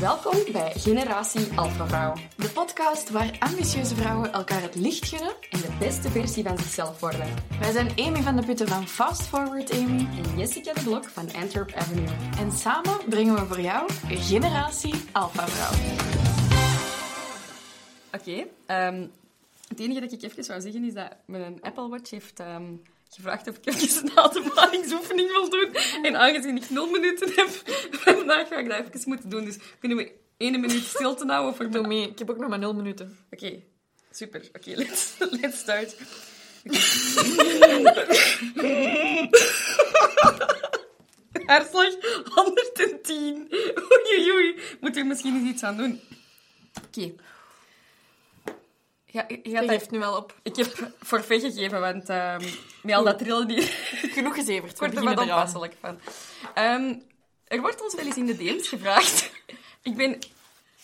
Welkom bij Generatie Alpha Vrouw. De podcast waar ambitieuze vrouwen elkaar het licht gunnen. En de beste versie van zichzelf worden. Wij zijn Amy van de Putten van Fast Forward Amy. En Jessica de Blok van Antwerp Avenue. En samen brengen we voor jou Generatie Alpha Vrouw. Oké, ehm, het enige dat ik even zou zeggen is dat mijn Apple Watch heeft ehm, gevraagd of ik even een ademhalingsoefening wil doen. En aangezien ik nul minuten heb, vandaag ga ik dat even moeten doen. Dus kunnen we één minuut stilte houden voor Doe mee, ik heb ook nog maar nul minuten. Oké, super. Oké, let's, let's start. Hartslag 110. Oei, oei, Moet er misschien eens iets aan doen. Oké. Ja, je gaat geeft nu wel op. Ik heb forfait gegeven, want ehm met al dat trillen die... Genoeg gezeverd. Ik word er wat eraan. onpasselijk van. Ehm, er wordt ons wel eens in de DM's gevraagd. ik ben...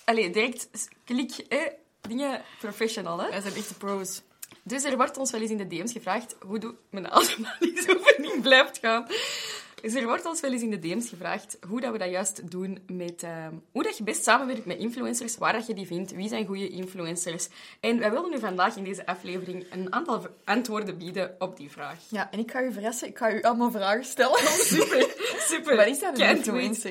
Allee, direct klik, hè, dingen professional, hè. Wij zijn echte pros. Dus er wordt ons wel eens in de DM's gevraagd hoe doe mijn ademhalingsoefening blijft gaan. Dus er wordt ons wel eens in de DM's gevraagd hoe dat we dat juist doen met... ehm, hoe dat je best samenwerkt met influencers, waar dat je die vindt, wie zijn goede influencers. En wij willen u vandaag in deze aflevering een aantal antwoorden bieden op die vraag. Ja, en ik ga u verrassen. Ik ga u allemaal vragen stellen. Super, super. Wat is dat, een influencer?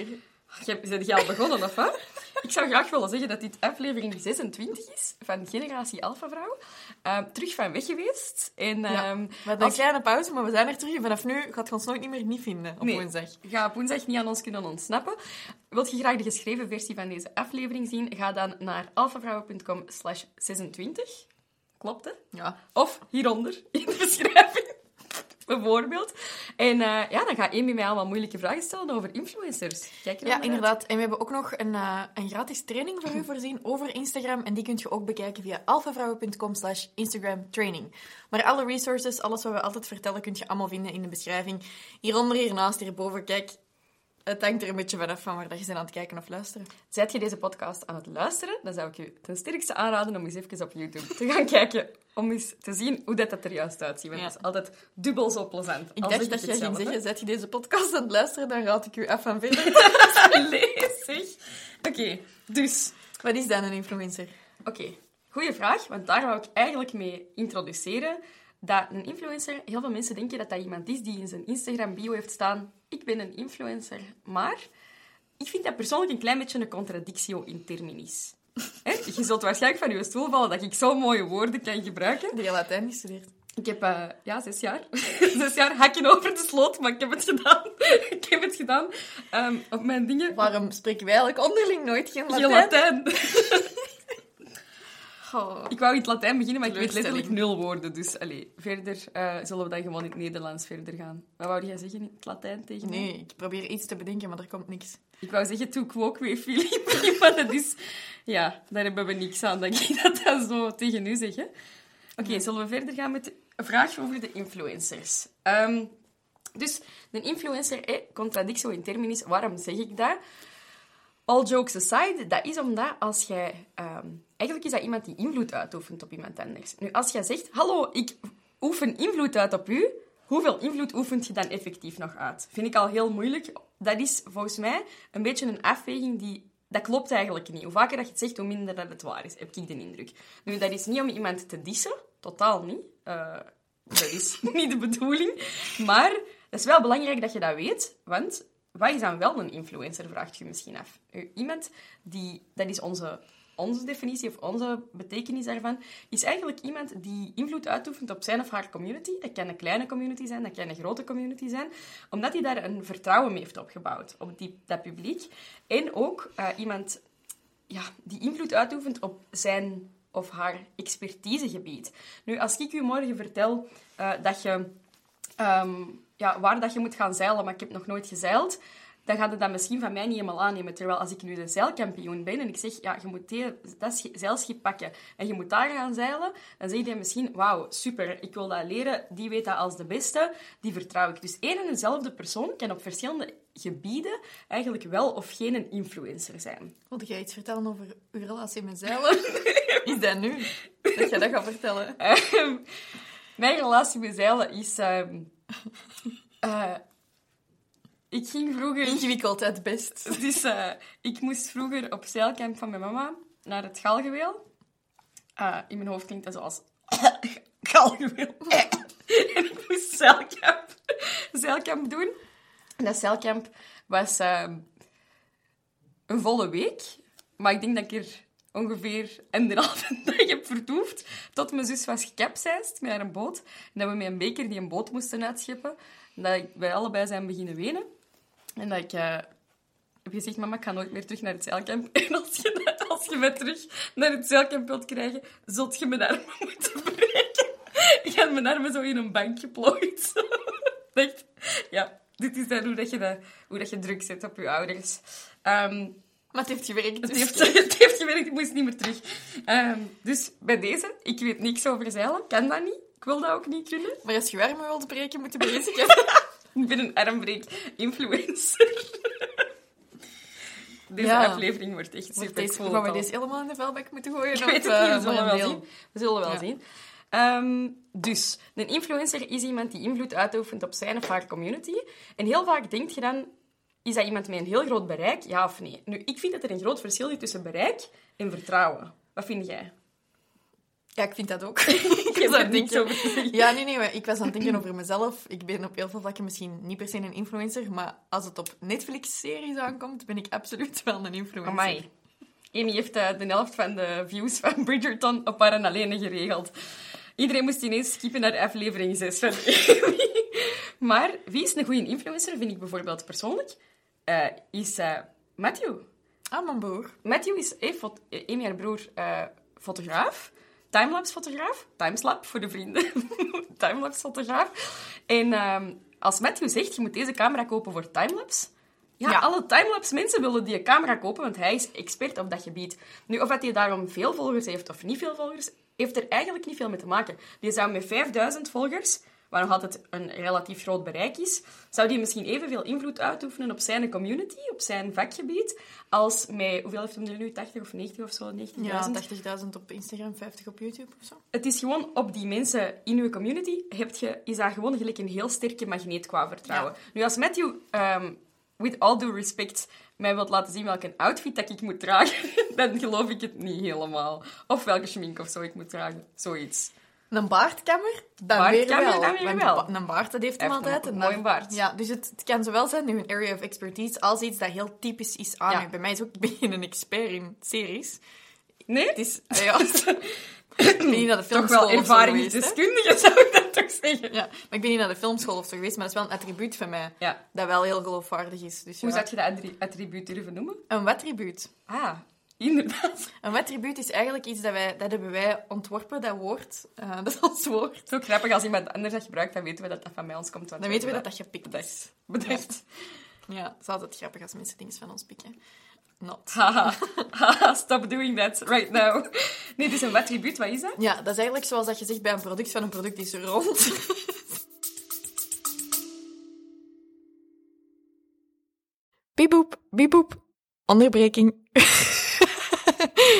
Je- Zijn jij al begonnen, of wat? Ik zou graag willen zeggen dat dit aflevering 26 is van Generatie Alpha Vrouw. Ehm, terug van weg geweest. En, Ja, ehm, We hadden een kleine pauze, maar we zijn er terug. En vanaf nu gaat je ons nooit niet meer niet vinden op Nee. woensdag. Ga op woensdag niet aan ons kunnen ontsnappen. Wilt je graag de geschreven versie van deze aflevering zien? Ga dan naar alphavrouwen.com slash 26. Klopt, hè? Ja. Of hieronder in de beschrijving. Bijvoorbeeld. En eh, ja, dan gaat Amy mij allemaal moeilijke vragen stellen over influencers. Kijk Ja, naar uit. inderdaad. En we hebben ook nog een, eh, een gratis training voor u voorzien over Instagram. En die kunt je ook bekijken via alphavrouwen.com slash Instagram training. Maar alle resources, alles wat we altijd vertellen, kun je allemaal vinden in de beschrijving. Hieronder, hiernaast, hierboven. Kijk, het hangt er een beetje vanaf van waar dat je bent aan het kijken of luisteren. Zet je deze podcast aan het luisteren, dan zou ik je ten sterkste aanraden om eens even op YouTube te gaan kijken. Om eens te zien hoe dat, dat er juist uitziet. Want Ja. dat is altijd dubbel zo plezant. Ik dacht dat jij ging zeggen, zet je deze podcast aan het luisteren, dan raad ik u af van verder. Lees, zeg. Oké, dus... wat is dan een influencer? Oké, goede vraag, want daar wou ik eigenlijk mee introduceren. Dat een influencer, heel veel mensen denken dat dat iemand is die in zijn Instagram-bio heeft staan: Ik ben een influencer. Maar ik vind dat persoonlijk een klein beetje een contradictio in terminis. Je zult waarschijnlijk van je stoel vallen dat ik zo mooie woorden kan gebruiken. Die je Latijn gestudeerd. Ik heb eh, ja, zes jaar. zes jaar hakken over de sloot, maar ik heb het gedaan. ik heb het gedaan. Ehm, op mijn dingen. Waarom spreken wij eigenlijk onderling nooit geen Geen Latijn? Oh. Ik wou in het Latijn beginnen, maar ik weet letterlijk nul woorden. Dus allee, verder eh, zullen we dan gewoon in het Nederlands verder gaan. Wat wou jij zeggen in het Latijn tegen mij? Nee, ik probeer iets te bedenken, maar er komt niks. Ik wou zeggen, tu quoque Filippi, maar dat is... Ja, daar hebben we niks aan dat ik dat dan zo tegen u zeg. hè. Oké, zullen we verder gaan met de vraag over de influencers. Ehm, dus, een influencer, eh, contradictio in terminis, waarom zeg ik dat? All jokes aside, dat is omdat als jij... ehm, eigenlijk is dat iemand die invloed uitoefent op iemand anders. Nu, als jij zegt, hallo, ik oefen invloed uit op u, hoeveel invloed oefent je dan effectief nog uit? Vind ik al heel moeilijk. Dat is volgens mij een beetje een afweging die... Dat klopt eigenlijk niet. Hoe vaker dat je het zegt, hoe minder dat het waar is, heb ik de indruk. Nu, dat is niet om iemand te dissen. Totaal niet. Eh, dat is niet de bedoeling. Maar het is wel belangrijk dat je dat weet, want wat is dan wel een influencer, vraagt je misschien af. Eh, Iemand die, dat is onze, onze definitie of onze betekenis daarvan, is eigenlijk iemand die invloed uitoefent op zijn of haar community. Dat kan een kleine community zijn, dat kan een grote community zijn, omdat hij daar een vertrouwen mee heeft opgebouwd op die, dat publiek. En ook eh, iemand ja, die invloed uitoefent op zijn of haar expertisegebied. Nu, als ik u morgen vertel eh, dat je ehm, ja, waar dat je moet gaan zeilen, maar ik heb nog nooit gezeild, dan gaat het dat misschien van mij niet helemaal aannemen. Terwijl als ik nu de zeilkampioen ben en ik zeg, ja, je moet die- dat schi- zeilschip pakken en je moet daar gaan zeilen, dan zeg je misschien, wauw, super, ik wil dat leren, die weet dat als de beste, die vertrouw ik. Dus één en dezelfde persoon kan op verschillende gebieden eigenlijk wel of geen een influencer zijn. Wilde jij iets vertellen over uw relatie met zeilen? is dat nu? Dat jij dat gaat vertellen? Ehm, mijn relatie met zeilen is... ehm, eh, ik ging vroeger... Ingewikkeld, het best. Dus eh, ik moest vroeger op zeilcamp van mijn mama naar het Galgeweel. Eh, in mijn hoofd klinkt dat zoals... Galgeweel. en ik moest zeilcamp, zeilcamp doen. En dat zeilcamp was ehm, een volle week. Maar ik denk dat ik er ongeveer anderhalve dag heb vertoefd. Tot mijn zus was gecapseisd met haar boot. En dat we met een beker die een boot moesten uitscheppen. En dat wij allebei zijn beginnen wenen. En dat ik eh, heb gezegd, mama, ik ga nooit meer terug naar het zeilkamp. En als je, als je mij terug naar het zeilkamp wilt krijgen, zult je mijn armen moeten breken. Ik had mijn armen zo in een bank geplooid. Echt, ja, dit is dan hoe, dat je, dat, hoe dat je druk zet op je ouders. Ehm, Maar het heeft gewerkt. het, dus- heeft, het heeft gewerkt, ik moest niet meer terug. Ehm, dus bij deze, ik weet niks over zeilen, kan dat niet. Ik wil dat ook niet kunnen. Maar als je je armen wilt breken, moet je bezig hebben. Ik ben een armbreek-influencer. Deze Ja. aflevering wordt echt super deze, cool. gaan we deze helemaal in de vuilbak moeten gooien? Ik weet het eh, niet, we zullen wel deel? zien. We zullen wel Ja. zien. Ehm, dus, een influencer is iemand die invloed uitoefent op zijn of haar community. En heel vaak denk je dan, is dat iemand met een heel groot bereik? Ja of nee? Nu, ik vind dat er een groot verschil is tussen bereik en vertrouwen. Wat vind jij? Ja, ik vind dat ook. Ik niks over te zeggen. Ja, nee, nee, maar ik was aan het denken over mezelf. Ik ben op heel veel vlakken misschien niet per se een influencer, maar als het op Netflix-series aankomt, ben ik absoluut wel een influencer. Amai. Amy heeft eh, de helft van de views van Bridgerton op haar en alleen geregeld. Iedereen moest ineens skippen naar aflevering 6 van Amy. Maar wie is een goede influencer, vind ik bijvoorbeeld persoonlijk, eh, is eh, Matthew. Ah, mijn broer. Matthew is, Amy, haar broer, eh, fotograaf. Timeslap voor de vrienden. Timelapse-fotograaf. En ehm, als Matthew zegt, je moet deze camera kopen voor timelapse... Ja, Ja. alle timelapse mensen willen die camera kopen, want hij is expert op dat gebied. Nu, of dat hij daarom veel volgers heeft of niet veel volgers, heeft er eigenlijk niet veel mee te maken. Die zou met 5000 volgers, waar nog altijd een relatief groot bereik is, zou die misschien evenveel invloed uitoefenen op zijn community, op zijn vakgebied, als met, hoeveel heeft hem er nu, 80 of 90 of zo, 90.000? Ja, 80.000 op Instagram, 50 op YouTube of zo. Het is gewoon op die mensen in uw community heb je, is dat gewoon gelijk een heel sterke magneet qua vertrouwen. Nu, als Matthew, ehm, with all due respect, mij wilt laten zien welke outfit dat ik moet dragen, dan geloof ik het niet helemaal. Of welke schmink of zo ik moet dragen. Zoiets. Een baardkammer? Dan Baardkammer, weer wel. dan weer wel. Een baard, dat heeft hem altijd. een En mooie baard. Ja, dus het, het kan zowel zijn een area of expertise als iets dat heel typisch is aan Ja. Bij mij is ook, ik ben geen een expert in series. Nee? Het is, ah ja, ik ben niet naar de Toch filmschool wel geweest, hè. ervaringsdeskundige, zou ik dat toch zeggen. Ja, maar ik ben niet naar de filmschool of zo geweest, maar dat is wel een attribuut van mij Ja. dat wel heel geloofwaardig is. Dus Hoe zou je dat attri- attribuut durven noemen? Een wattribuut. Ah, inderdaad. Een wattribuut is eigenlijk iets dat wij, dat hebben wij ontworpen, dat woord. Eh, dat is ons woord. Zo grappig als iemand anders dat gebruikt, dan weten we dat dat van mij ons komt. Dan weten we dat hebben dat gepikt is. Bedacht. Ja, het is altijd grappig als mensen dingen van ons pikken. Not. Haha, haha, stop doing that right now. Nee, dus een attribuut, wat is dat? Ja, dat is eigenlijk zoals dat je zegt bij een product van een product is rond. Bieboep, bieboep. Onderbreking.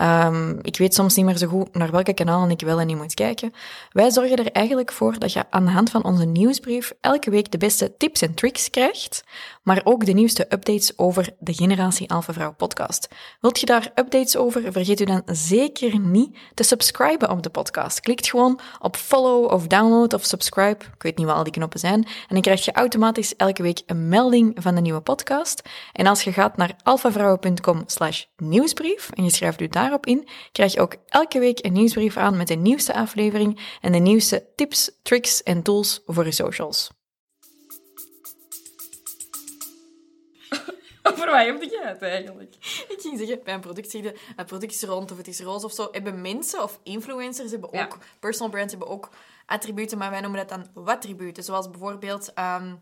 Ehm, ik weet soms niet meer zo goed naar welke kanalen ik wel en niet moet kijken. Wij zorgen er eigenlijk voor dat je aan de hand van onze nieuwsbrief elke week de beste tips en tricks krijgt, maar ook de nieuwste updates over de Generatie Alpha Vrouw podcast. Wilt je daar updates over? Vergeet u dan zeker niet te subscriben op de podcast. Klikt gewoon op follow of download of subscribe. Ik weet niet wat al die knoppen zijn. En dan krijg je automatisch elke week een melding van de nieuwe podcast. En als je gaat naar alphavrouwen.com slash nieuwsbrief en je schrijft u daarop in, krijg je ook elke week een nieuwsbrief aan met de nieuwste aflevering en de nieuwste tips, tricks en tools voor je socials. Voor wat heb je het eigenlijk? Ik ging zeggen, bij een product zeg je, het product is rond of het is roze of zo. Hebben mensen of influencers hebben Ja. ook, personal brands hebben ook attributen, maar wij noemen dat dan wattributen. Zoals bijvoorbeeld, ehm,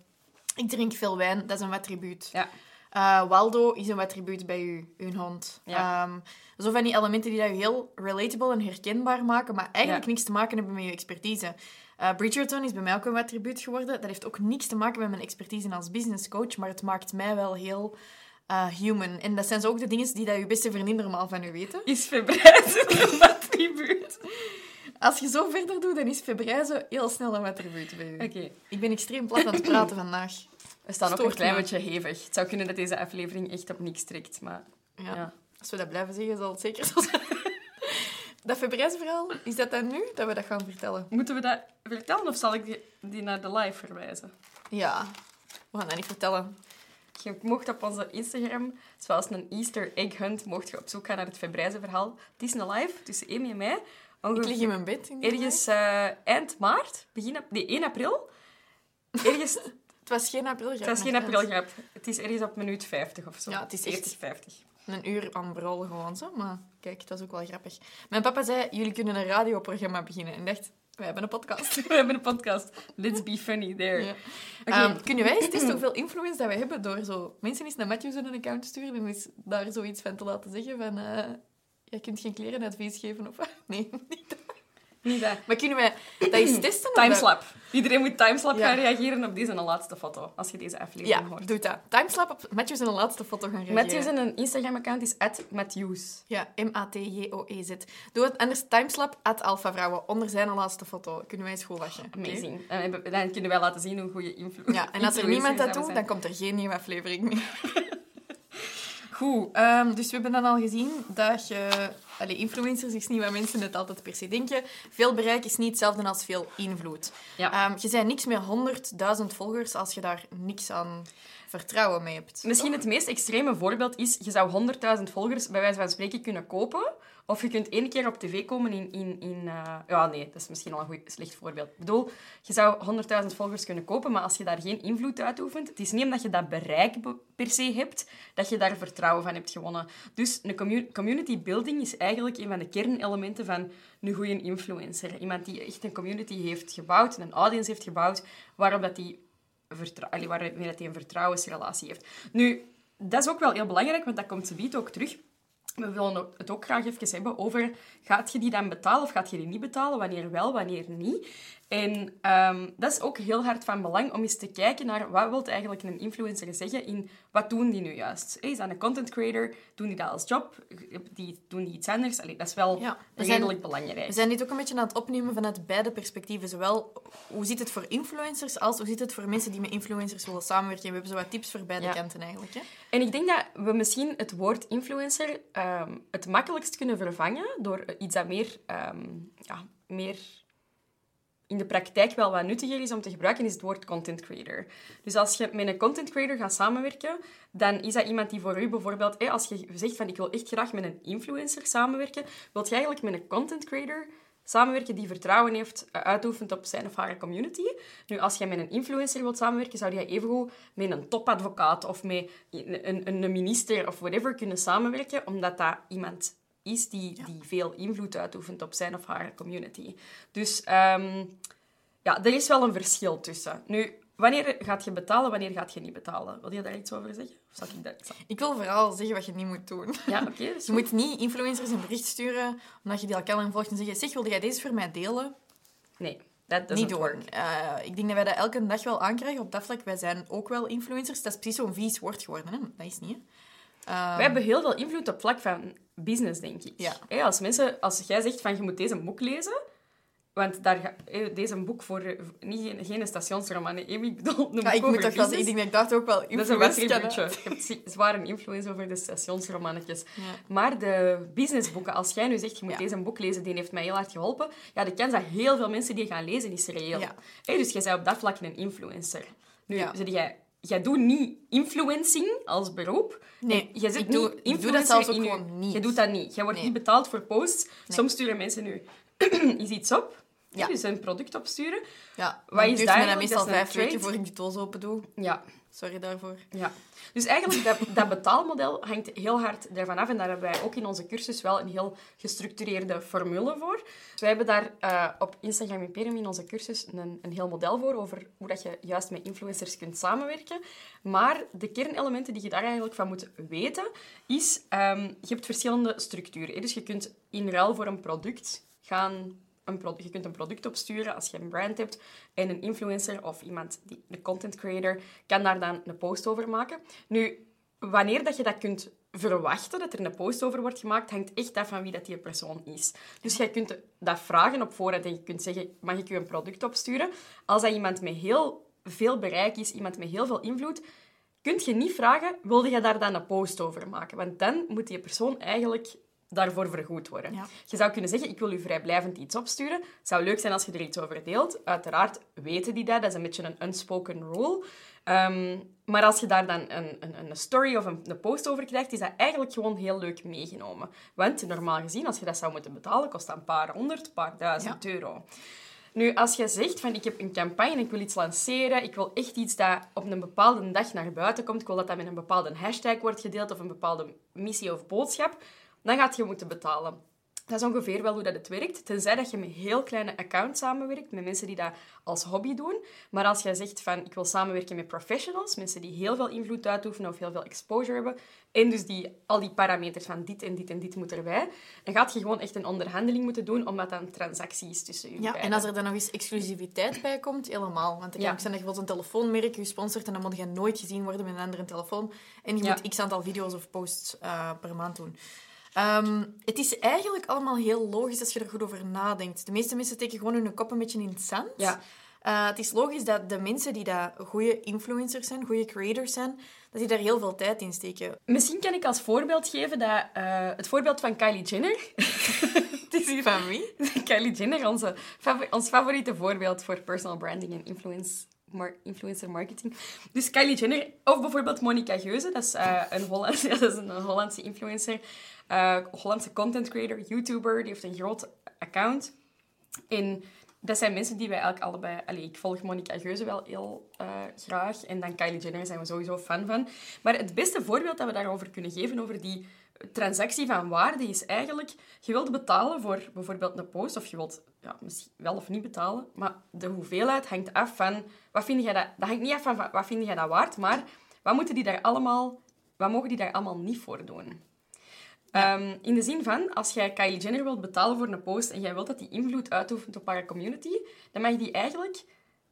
ik drink veel wijn, dat is een wattribuut. Ja. Eh, Waldo is een attribuut bij u, uw hond. Ja. Ehm, zo van die elementen die dat je heel relatable en herkenbaar maken, maar eigenlijk Ja. niks te maken hebben met je expertise. Eh, Bridgerton is bij mij ook een attribuut geworden. Dat heeft ook niks te maken met mijn expertise als business coach, maar het maakt mij wel heel eh, human. En dat zijn zo ook de dingen die dat je beste vriendin normaal van u weten. Is Febrijze een attribuut? Als je zo verder doet, dan is febrijze heel snel een attribuut bij u. Oké. Ik ben extreem plat aan het praten vandaag. We staan ook Stoort een klein me. beetje hevig. Het zou kunnen dat deze aflevering echt op niks trekt, maar Ja. ja. Als we dat blijven zeggen, zal het zeker zo zijn. Dat febrijze-verhaal, is dat dan nu dat we dat gaan vertellen? Moeten we dat vertellen of zal ik die, die naar de live verwijzen? Ja, we gaan dat niet vertellen. Je mocht op onze Instagram, zoals een Easter egg hunt, mocht je op zoek gaan naar het Febrijze verhaal. Het is een live tussen Amy en mij. Ik Ongeveer lig in mijn bed. in ergens eh, eind maart, begin, ap- nee, 1 april. Ergens. Het was geen april. het was geen aprilgrap. Het is ergens op minuut 50 of zo. Ja, het is echt- 40, 50. Een uur aan brullen gewoon zo, maar kijk, dat is ook wel grappig. Mijn papa zei, jullie kunnen een radioprogramma beginnen. En dacht, wij hebben een podcast. We hebben een podcast. Let's be funny there. Ja. Oké. Ehm, kunnen wij eens testen hoeveel influence dat we hebben door zo mensen eens naar Matthews een account te sturen en eens daar zoiets van te laten zeggen van... eh jij kunt geen klerenadvies geven of? Nee, niet. Niet dat. Maar kunnen wij dat eens testen? Timeslap. Iedereen moet timeslap Ja. gaan reageren op deze laatste foto, als je deze aflevering Ja, hoort. doe dat. Timeslap op Matthews en een laatste foto gaan reageren. Matthews en een Instagram-account is Matthews. Ja, M-A-T-J-O-E-Z. Doe het anders timeslap at Alpha Vrouwen onder zijn laatste foto. Kunnen wij eens goed lachen. oké? Amazing. En dan kunnen wij laten zien hoe goede invloed. Ja, en als er niemand dat doet, dan komt er geen nieuwe aflevering meer. Goed, ehm, dus we hebben dan al gezien dat je... Allee, influencers is niet wat mensen het altijd per se denken. Veel bereik is niet hetzelfde als veel invloed. Ja. Ehm, je bent niks met 100.000 volgers als je daar niks aan vertrouwen mee hebt. Misschien het meest extreme voorbeeld is, je zou 100.000 volgers bij wijze van spreken kunnen kopen. Of je kunt één keer op tv komen in... in, in eh, Ja, nee, dat is misschien al een goed, slecht voorbeeld. Ik bedoel, je zou 100.000 volgers kunnen kopen, maar als je daar geen invloed uit oefent... Het is niet omdat je dat bereik be- per se hebt, dat je daar vertrouwen van hebt gewonnen. Dus een commu- community building is eigenlijk een van de kernelementen van een goede influencer. Iemand die echt een community heeft gebouwd, een audience heeft gebouwd, waarop dat die waarmee hij een vertrouwensrelatie heeft. Nu, dat is ook wel heel belangrijk, want dat komt ze ook terug. We willen het ook graag even hebben over, gaat je die dan betalen of gaat je die niet betalen? Wanneer wel, wanneer niet? En ehm, dat is ook heel hard van belang om eens te kijken naar wat wil eigenlijk een influencer zeggen in wat doen die nu juist? Is dat een content creator? Doen die dat als job? Die, doen die iets anders? Allee, dat is wel Ja, we zijn- redelijk belangrijk. We zijn dit ook een beetje aan het opnemen vanuit beide perspectieven. Zowel hoe zit het voor influencers, als hoe zit het voor mensen die met influencers willen samenwerken. We hebben zo wat tips voor beide Ja. kanten eigenlijk. Hè? En ik denk dat we misschien het woord influencer ehm, het makkelijkst kunnen vervangen door iets dat meer, ehm, ja, meer in de praktijk wel wat nuttiger is om te gebruiken, is het woord content creator. Dus als je met een content creator gaat samenwerken, dan is dat iemand die voor u bijvoorbeeld, als je zegt van ik wil echt graag met een influencer samenwerken, wil je eigenlijk met een content creator samenwerken die vertrouwen heeft, eh, uitoefent op zijn of haar community. Nu, als je met een influencer wilt samenwerken, zou je evengoed met een topadvocaat of met een, een, een minister of whatever kunnen samenwerken, omdat dat iemand is die, die veel invloed uitoefent op zijn of haar community. Dus ehm, ja, er is wel een verschil tussen. Nu, wanneer gaat je betalen, wanneer gaat je niet betalen? Wil je daar iets over zeggen? Of zal ik dat... Ik wil vooral zeggen wat je niet moet doen. Ja, oké. Je moet niet influencers een bericht sturen omdat je die elkaar volgt en zeggen zeg, wilde jij deze voor mij delen? Nee, dat Niet doen. work. Eh, ik denk dat wij dat elke dag wel aankrijgen op dat vlak. Wij zijn ook wel influencers. Dat is precies zo'n vies woord geworden. Hè? Dat is niet, hè? Ehm, Wij hebben heel veel invloed op vlak van business, denk ik. Ja. Als, mensen, als jij zegt van je moet deze boek lezen, want daar ga, deze boek voor, niet, geen, stationsroman, ik bedoel een ja, ik moet toch wel ik denk dat ik daar ook wel Dat is een influence kan wattribuutje. uit. Je hebt zi- zwaar een influence over de stationsromannetjes. Ja. Maar de businessboeken, als jij nu zegt, je moet Ja. deze boek lezen, die heeft mij heel hard geholpen, ja, de kans dat heel veel mensen die gaan lezen, is reëel. Dus jij bent op dat vlak een influencer. Nu, zeg jij, jij doet niet influencing als beroep. Nee, jij zit ik doe- niet ik doe dat zelfs ook in niet. Je doet dat niet. Jij wordt Nee. niet betaald voor posts. Soms sturen mensen nu is iets op. Ja. Dus een product opsturen. Ja, Wat is duurt mij dan meestal vijf weken trade. voor ik die doos open doe. Ja. Sorry daarvoor. Ja. Dus eigenlijk, dat, dat betaalmodel hangt heel hard daarvan af. En daar hebben wij ook in onze cursus wel een heel gestructureerde formule voor. Dus wij hebben daar uh, op Instagram Imperium in onze cursus een, een heel model voor over hoe dat je juist met influencers kunt samenwerken. Maar de kernelementen die je daar eigenlijk van moet weten, is... Um, je hebt verschillende structuren. Dus je kunt in ruil voor een product gaan een je kunt een product opsturen als je een brand hebt en een influencer of iemand, die, een content creator, kan daar dan een post over maken. Nu, wanneer dat je dat kunt verwachten, dat er een post over wordt gemaakt, hangt echt af van wie dat die persoon is. Dus jij kunt dat vragen op voorhand en je kunt zeggen, mag ik u een product opsturen? Als dat iemand met heel veel bereik is, iemand met heel veel invloed, kun je niet vragen, wilde je daar dan een post over maken? Want dan moet die persoon eigenlijk daarvoor vergoed worden. Je zou kunnen zeggen, ik wil u vrijblijvend iets opsturen. Het zou leuk zijn als je er iets over deelt. Uiteraard weten die dat. Dat is een beetje een unspoken rule. Ehm, maar als je daar dan een, een, een story of een, een, post over krijgt, is dat eigenlijk gewoon heel leuk meegenomen. Want normaal gezien, als je dat zou moeten betalen, kost dat een paar honderd, een paar duizend euro. Nu, als je zegt van ik heb een campagne, ik wil iets lanceren, ik wil echt iets dat op een bepaalde dag naar buiten komt, ik wil dat dat met een bepaalde hashtag wordt gedeeld of een bepaalde missie of boodschap, dan gaat je moeten betalen. Dat is ongeveer wel hoe dat het werkt. Tenzij dat je met heel kleine accounts samenwerkt, met mensen die dat als hobby doen. Maar als jij zegt van, ik wil samenwerken met professionals, mensen die heel veel invloed uitoefenen of heel veel exposure hebben, en dus die al die parameters van dit en dit en dit moet erbij, dan gaat je gewoon echt een onderhandeling moeten doen, omdat dat een transactie is tussen jullie Ja, en als er dan nog eens exclusiviteit bij komt, helemaal. Want dan kan ook zijn dat je bijvoorbeeld een telefoonmerk je sponsort en dan moet je nooit gezien worden met een andere telefoon. En je moet x aantal video's of posts uh, per maand doen. Um, het is eigenlijk allemaal heel logisch als je er goed over nadenkt. De meeste mensen steken gewoon hun kop een beetje in het zand. Ja. Uh, het is logisch dat de mensen die dat goede influencers zijn, goede creators zijn, dat die daar heel veel tijd in steken. Misschien kan ik als voorbeeld geven dat, uh, het voorbeeld van Kylie Jenner. het is hier van wie? Kylie Jenner, onze, ons favoriete voorbeeld voor personal branding en influence influencer marketing. Dus Kylie Jenner, of bijvoorbeeld Monica Geuze, dat is, uh, een, Hollandse, dat is een Hollandse influencer, uh, Hollandse content creator, YouTuber, die heeft een groot account. En dat zijn mensen die wij eigenlijk allebei... Allee, ik volg Monica Geuze wel heel uh, graag. En dan Kylie Jenner zijn we sowieso fan van. Maar het beste voorbeeld dat we daarover kunnen geven, over die transactie van waarde, is eigenlijk... Je wilt betalen voor bijvoorbeeld een post, of je wilt ja, misschien wel of niet betalen, maar de hoeveelheid hangt af van... Wat vind jij dat... Dat hangt niet af van wat vind jij dat waard, maar wat moeten die daar allemaal... Wat mogen die daar allemaal niet voor doen? Ehm, in de zin van, als jij Kylie Jenner wilt betalen voor een post en jij wilt dat die invloed uitoefent op haar community, dan mag die eigenlijk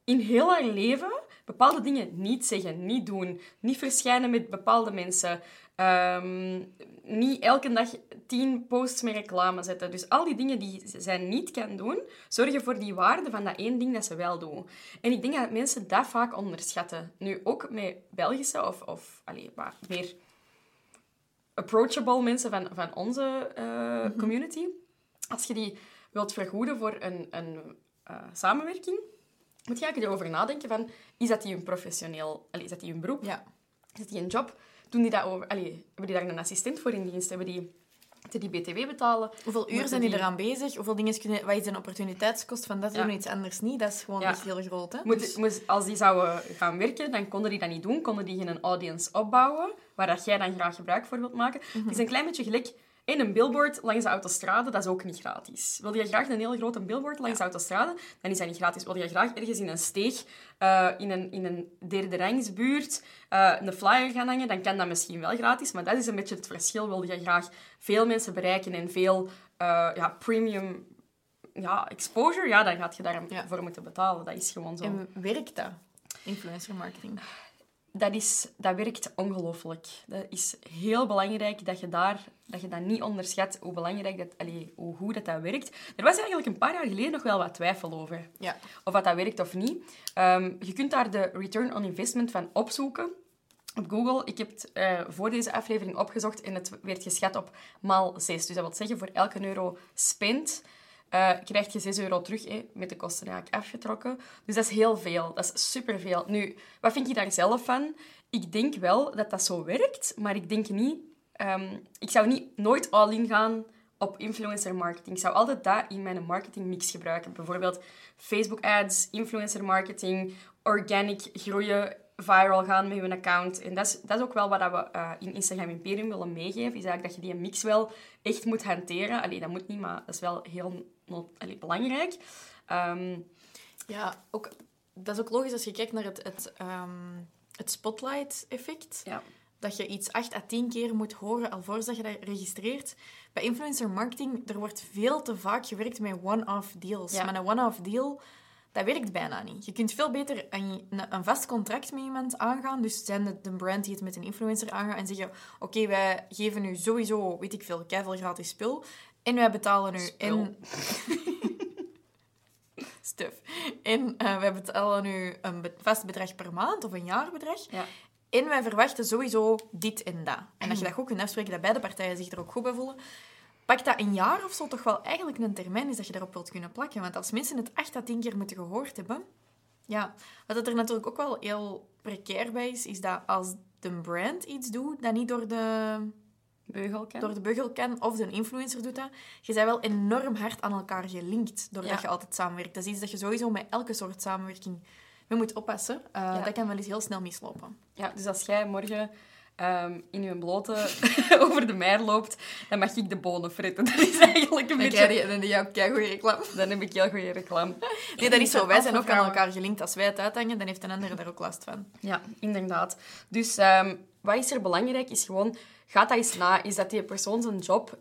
in heel haar leven bepaalde dingen niet zeggen, niet doen, niet verschijnen met bepaalde mensen, ehm, niet elke dag tien posts met reclame zetten. Dus al die dingen die zij niet kan doen, zorgen voor die waarde van dat één ding dat ze wel doen. En ik denk dat mensen dat vaak onderschatten. Nu, ook met Belgische of, of allez, meer approachable mensen van, van onze uh, community. Als je die wilt vergoeden voor een, een uh, samenwerking, moet je eigenlijk erover nadenken van, is dat die een professioneel... Is dat die een beroep? Ja. Is dat die een job? Doen die dat over... Allee, hebben die daar een assistent voor in dienst? Hebben die te die BTW betalen. Hoeveel uur zijn die eraan bezig? Hoeveel dingen kunnen... Wat is een opportuniteitskost van dat doen iets anders niet? Dat is gewoon echt heel groot. Hè? Moet, dus- als die zouden gaan werken, dan konden die dat niet doen. Konden die geen audience opbouwen, waar dat jij dan graag gebruik voor wilt maken. Het is een klein beetje gelijk en een billboard langs de autostrade, dat is ook niet gratis. Wil je graag een heel grote billboard langs de autostrade, dan is dat niet gratis. Wil je graag ergens in een steeg, uh, in, een, in een derde rangsbuurt, uh, een flyer gaan hangen, dan kan dat misschien wel gratis. Maar dat is een beetje het verschil. Wil je graag veel mensen bereiken en veel uh, ja, premium ja, exposure, ja, dan gaat je daarvoor ja. moeten betalen. Dat is gewoon zo. En werkt dat, influencer marketing? Dat, is, dat werkt ongelooflijk. Dat is heel belangrijk dat je, daar, dat je dat niet onderschat, hoe belangrijk dat, allee, hoe goed dat, dat werkt. Er was eigenlijk een paar jaar geleden nog wel wat twijfel over. Ja. Of dat, dat werkt of niet. Um, je kunt daar de return on investment van opzoeken op Google. Ik heb het uh, voor deze aflevering opgezocht en het werd geschat op maal 6. Dus dat wil zeggen, voor elke euro spend uh, krijg je 6 euro terug, met de kosten eigenlijk afgetrokken. Dus dat is heel veel. Dat is superveel. Nu, wat vind je daar zelf van? Ik denk wel dat dat zo werkt, maar ik denk niet... Um, ik zou niet nooit all-in gaan op influencer marketing. Ik zou altijd dat in mijn marketingmix gebruiken. Bijvoorbeeld Facebook ads, influencer marketing, organic groeien viral gaan met je account. En dat is, dat is ook wel wat we uh, in Instagram Imperium willen meegeven. Is eigenlijk dat je die mix wel echt moet hanteren. Allee, dat moet niet, maar dat is wel heel allee, belangrijk. Um, ja, ook, dat is ook logisch als je kijkt naar het, het, um, het spotlight-effect. Ja. Dat je iets 8 à 10 keer moet horen alvorens dat je dat registreert. Bij influencer marketing, er wordt veel te vaak gewerkt met one-off deals. Ja. Maar een one-off deal dat werkt bijna niet. Je kunt veel beter een, een vast contract met iemand aangaan. Dus zijn de, de brand die het met een influencer aangaat en zeggen: Oké, wij geven nu sowieso, weet ik veel, keiveel gratis spul. En wij betalen nu in. Stuf. En uh, wij betalen nu een vast bedrag per maand of een jaarbedrag. Ja. En wij verwachten sowieso dit en dat. En dat je dat goed kunt afspreken, dat beide partijen zich er ook goed bij voelen pak dat een jaar of zo toch wel eigenlijk een termijn is dat je daarop wilt kunnen plakken. Want als mensen het acht à tien keer moeten gehoord hebben... Ja, wat er natuurlijk ook wel heel precair bij is, is dat als de brand iets doet, dat niet door de... Door de beugel kan, of de influencer doet dat. Je bent wel enorm hard aan elkaar gelinkt, doordat je altijd samenwerkt. Dat is iets dat je sowieso met elke soort samenwerking mee moet oppassen. Uh, Dat kan wel eens heel snel mislopen. Ja, dus als jij morgen um, in je blote over de meer loopt, dan mag ik de bonen fretten. Dat is eigenlijk een beetje... Die, dan heb je goede reclame. Dan heb ik heel goede reclame. Nee, dat is zo. Wij zijn ook aan elkaar gelinkt. Als wij het uithangen, dan heeft een ander daar ook last van. Ja, inderdaad. Dus um, wat is er belangrijk, is gewoon... Gaat dat eens na. Is dat die persoon zijn job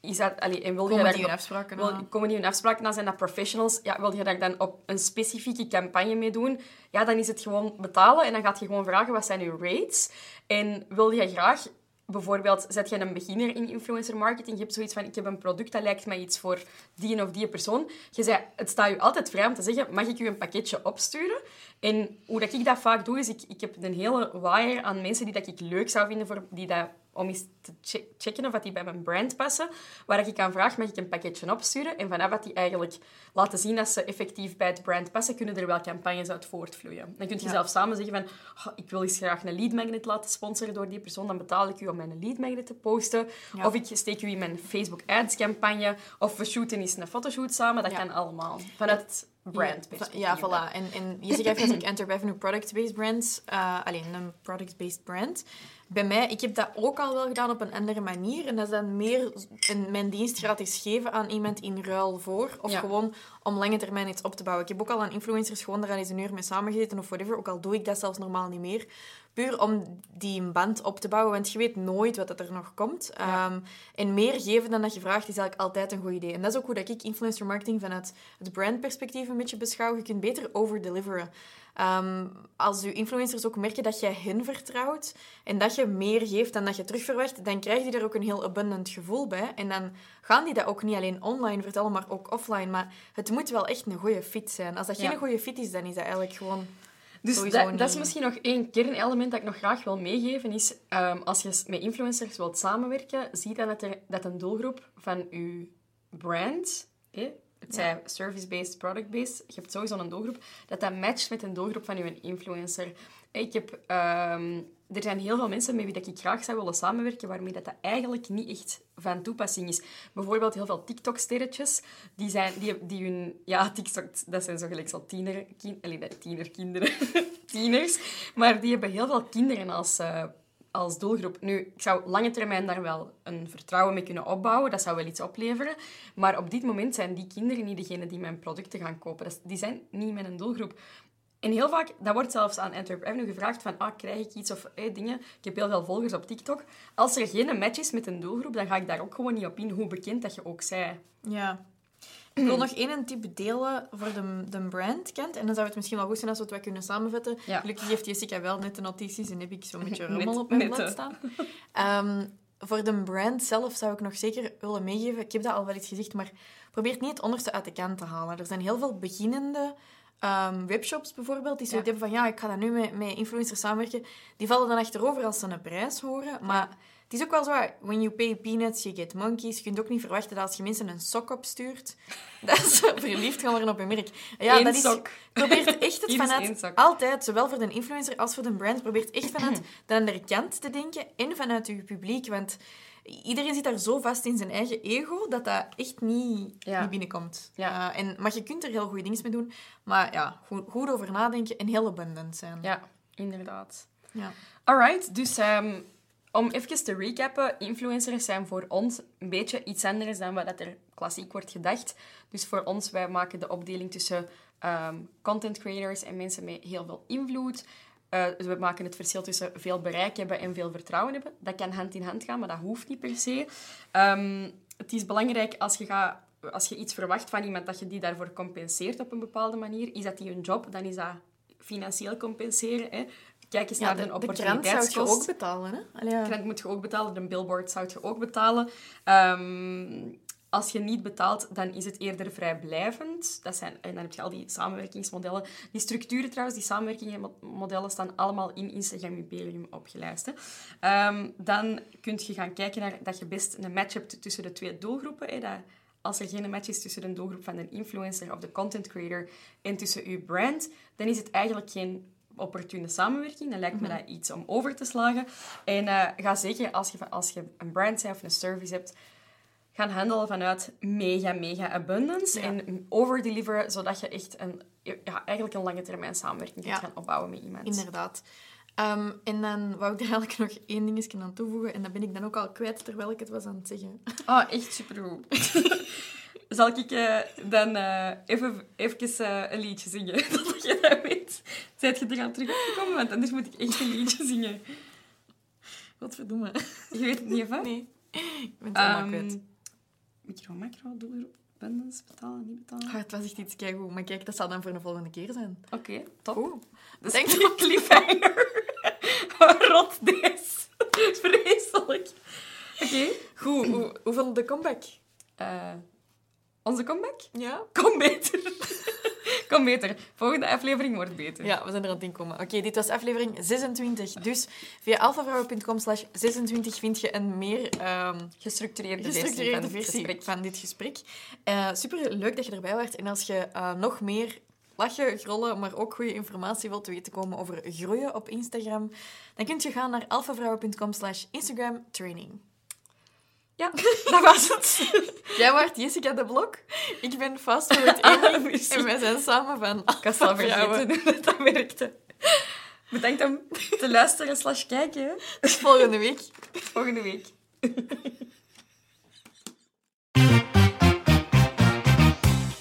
is dat, allee, en wil komen je die hun afspraken wil, na? Komen die hun afspraken na? Zijn dat professionals? Ja, wil je daar dan op een specifieke campagne mee doen? Ja, dan is het gewoon betalen en dan gaat je gewoon vragen wat zijn uw rates. En wil je graag bijvoorbeeld, zet je een beginner in influencer marketing, je hebt zoiets van, ik heb een product dat lijkt mij iets voor die of die persoon. Je zei, het staat je altijd vrij om te zeggen, mag ik u een pakketje opsturen? En hoe dat ik dat vaak doe, is ik, ik heb een hele wire aan mensen die dat ik leuk zou vinden, voor, die dat om eens te checken of die bij mijn brand passen. Waar ik aan vraag, mag ik een pakketje opsturen? En vanaf dat die eigenlijk laten zien dat ze effectief bij het brand passen, kunnen er wel campagnes uit voortvloeien. Dan kun je zelf samen zeggen van, oh, ik wil eens graag een lead magnet laten sponsoren door die persoon. Dan betaal ik u om mijn lead magnet te posten. Of ik steek u in mijn Facebook ads campagne. Of we shooten eens een fotoshoot samen. Dat kan allemaal. Vanuit brand Ja, voilà. En, en je zegt ik enter revenue product-based brands, uh, alleen een product-based brand bij mij, ik heb dat ook al wel gedaan op een andere manier. En dat is dan meer een, mijn dienst gratis geven aan iemand in ruil voor. Of gewoon om lange termijn iets op te bouwen. Ik heb ook al aan influencers gewoon daar eens een uur mee samengezeten of whatever. Ook al doe ik dat zelfs normaal niet meer. Puur om die band op te bouwen, want je weet nooit wat er nog komt. Ehm, en meer geven dan dat je vraagt is eigenlijk altijd een goed idee. En dat is ook hoe dat ik influencer marketing vanuit het brandperspectief een beetje beschouw. Je kunt beter overdeliveren. Um, als je influencers ook merken dat je hen vertrouwt en dat je meer geeft dan dat je terugverwacht, dan krijg je er ook een heel abundant gevoel bij. En dan gaan die dat ook niet alleen online vertellen, maar ook offline. Maar het moet wel echt een goede fit zijn. Als dat geen goede fit is, dan is dat eigenlijk gewoon... Dus dat, dat, is misschien nog één kernelement dat ik nog graag wil meegeven. Is, um, als je met influencers wilt samenwerken, zie dan dat, er, dat een doelgroep van je brand... Het zij service-based, product-based. Je hebt sowieso een doelgroep. Dat dat matcht met een doelgroep van je influencer. Ik heb... Um, er zijn heel veel mensen met wie dat ik graag zou willen samenwerken, waarmee dat, dat eigenlijk niet echt van toepassing is. Bijvoorbeeld heel veel TikTok-sterretjes, die, zijn, die, die hun... Ja, TikTok, dat zijn zo gelijk zo tiener... Kin, tienerkinderen. Tieners. Maar die hebben heel veel kinderen als... Uh, als doelgroep. Nu, ik zou lange termijn daar wel een vertrouwen mee kunnen opbouwen. Dat zou wel iets opleveren. Maar op dit moment zijn die kinderen niet degene die mijn producten gaan kopen. die zijn niet mijn doelgroep. En heel vaak, dat wordt zelfs aan Antwerp Avenue gevraagd van, ah, krijg ik iets of eh, dingen. Ik heb heel veel volgers op TikTok. Als er geen match is met een doelgroep, dan ga ik daar ook gewoon niet op in, hoe bekend dat je ook zij. Ja. Ik wil nog één tip delen voor de, de brand kent. En dan zou het misschien wel goed zijn als we het wat kunnen samenvatten. Gelukkig heeft Jessica wel net de notities en heb ik zo'n beetje rommel op mijn blad staan. Ehm, voor de brand zelf zou ik nog zeker willen meegeven. Ik heb dat al wel eens gezegd, maar probeer niet het onderste uit de kant te halen. Er zijn heel veel beginnende um, webshops bijvoorbeeld, die zoiets hebben van ja, ik ga dat nu met, met influencers samenwerken. Die vallen dan achterover als ze een prijs horen. Maar het is ook wel zo, when you pay peanuts, you get monkeys. Je kunt ook niet verwachten dat als je mensen een sok opstuurt, dat ze verliefd gaan worden op een merk. Ja, Eén dat is, sok. Probeert echt het vanuit, altijd, zowel voor de influencer als voor de brand, probeert echt vanuit de andere kant te denken en vanuit je publiek. Want iedereen zit daar zo vast in zijn eigen ego dat dat echt niet, niet binnenkomt. Ja. Uh, en, maar je kunt er heel goede dingen mee doen. Maar ja, goed, goed over nadenken en heel abundant zijn. Ja, Inderdaad. Ja. Alright, dus ehm, om even te recappen, influencers zijn voor ons een beetje iets anders dan wat er klassiek wordt gedacht. Dus voor ons, wij maken de opdeling tussen ehm, content creators en mensen met heel veel invloed. Uh, dus we maken het verschil tussen veel bereik hebben en veel vertrouwen hebben. Dat kan hand in hand gaan, maar dat hoeft niet per se. Um, het is belangrijk als je, gaat, als je iets verwacht van iemand, dat je die daarvoor compenseert op een bepaalde manier. Is dat die een job, dan is dat financieel compenseren. Hè. Kijk eens Ja, naar de, de de krant opportuniteitskost. zou je ook betalen, hè? Allee, ja. Krant moet je ook betalen, de billboard zou je ook betalen. Ehm, als je niet betaalt, dan is het eerder vrijblijvend. Dat zijn, en dan heb je al die samenwerkingsmodellen. Die structuren trouwens, die samenwerkingsmodellen staan allemaal in Instagram Imperium opgelijst. Hè. Ehm, dan kun je gaan kijken naar dat je best een match hebt tussen de twee doelgroepen. Hè. Dat, als er geen match is tussen de doelgroep van een influencer of de content creator en tussen je brand, dan is het eigenlijk geen opportune samenwerking. Dan lijkt me dat iets om over te slagen. En eh, ga zeker, als je, als je een brand hebt of een service hebt, gaan handelen vanuit mega, mega abundance. Ja. En overdeliveren, zodat je echt een, ja, eigenlijk een lange termijn samenwerking kunt Ja. gaan opbouwen met iemand. Inderdaad. Ehm, en dan wou ik er eigenlijk nog één dingetje aan toevoegen. En dat ben ik dan ook al kwijt terwijl ik het was aan het zeggen. Oh, echt supergoed. Zal ik eh, dan eh, even, even eh, een liedje zingen? Dat je dat weet. Zijt je er aan terug opgekomen? Want anders moet ik echt een liedje zingen. Wat verdomme. Je weet het niet, hè? Nee. Ik ben het helemaal Ehm, kwijt. Micro, macro, doelgroep, bundles, betalen, niet betalen. Ah, het was echt iets keigoed. Maar kijk, dat zal dan voor de volgende keer zijn. Oké, top. Oeh. Dat Denk een cliffhanger. Rot deze. Vreselijk. Oké. Goed, hoe, hoeveel de comeback? eh, onze comeback? Ja? Kom beter. Kom beter. Volgende aflevering wordt beter. Ja, we zijn er aan het inkomen. Oké, dit was aflevering 26. Dus via alphavrouwen.com slash 26 vind je een meer ehm, Gestructureerde, gestructureerde versie van gesprek. van dit gesprek. Eh, super leuk dat je erbij was. En als je eh, nog meer lachen, grollen, maar ook goede informatie wilt weten komen over groeien op Instagram, dan kun je gaan naar alphavrouwen.com slash Instagram training. Ja, dat was het. Jij waart Jessica de Blok. Ik ben Fast Forward Amy. en wij zijn samen van Ik was al Alphavrouwen. vergeten hoe dat, dat werkte. Bedankt om te luisteren slash kijken. volgende week. Volgende week.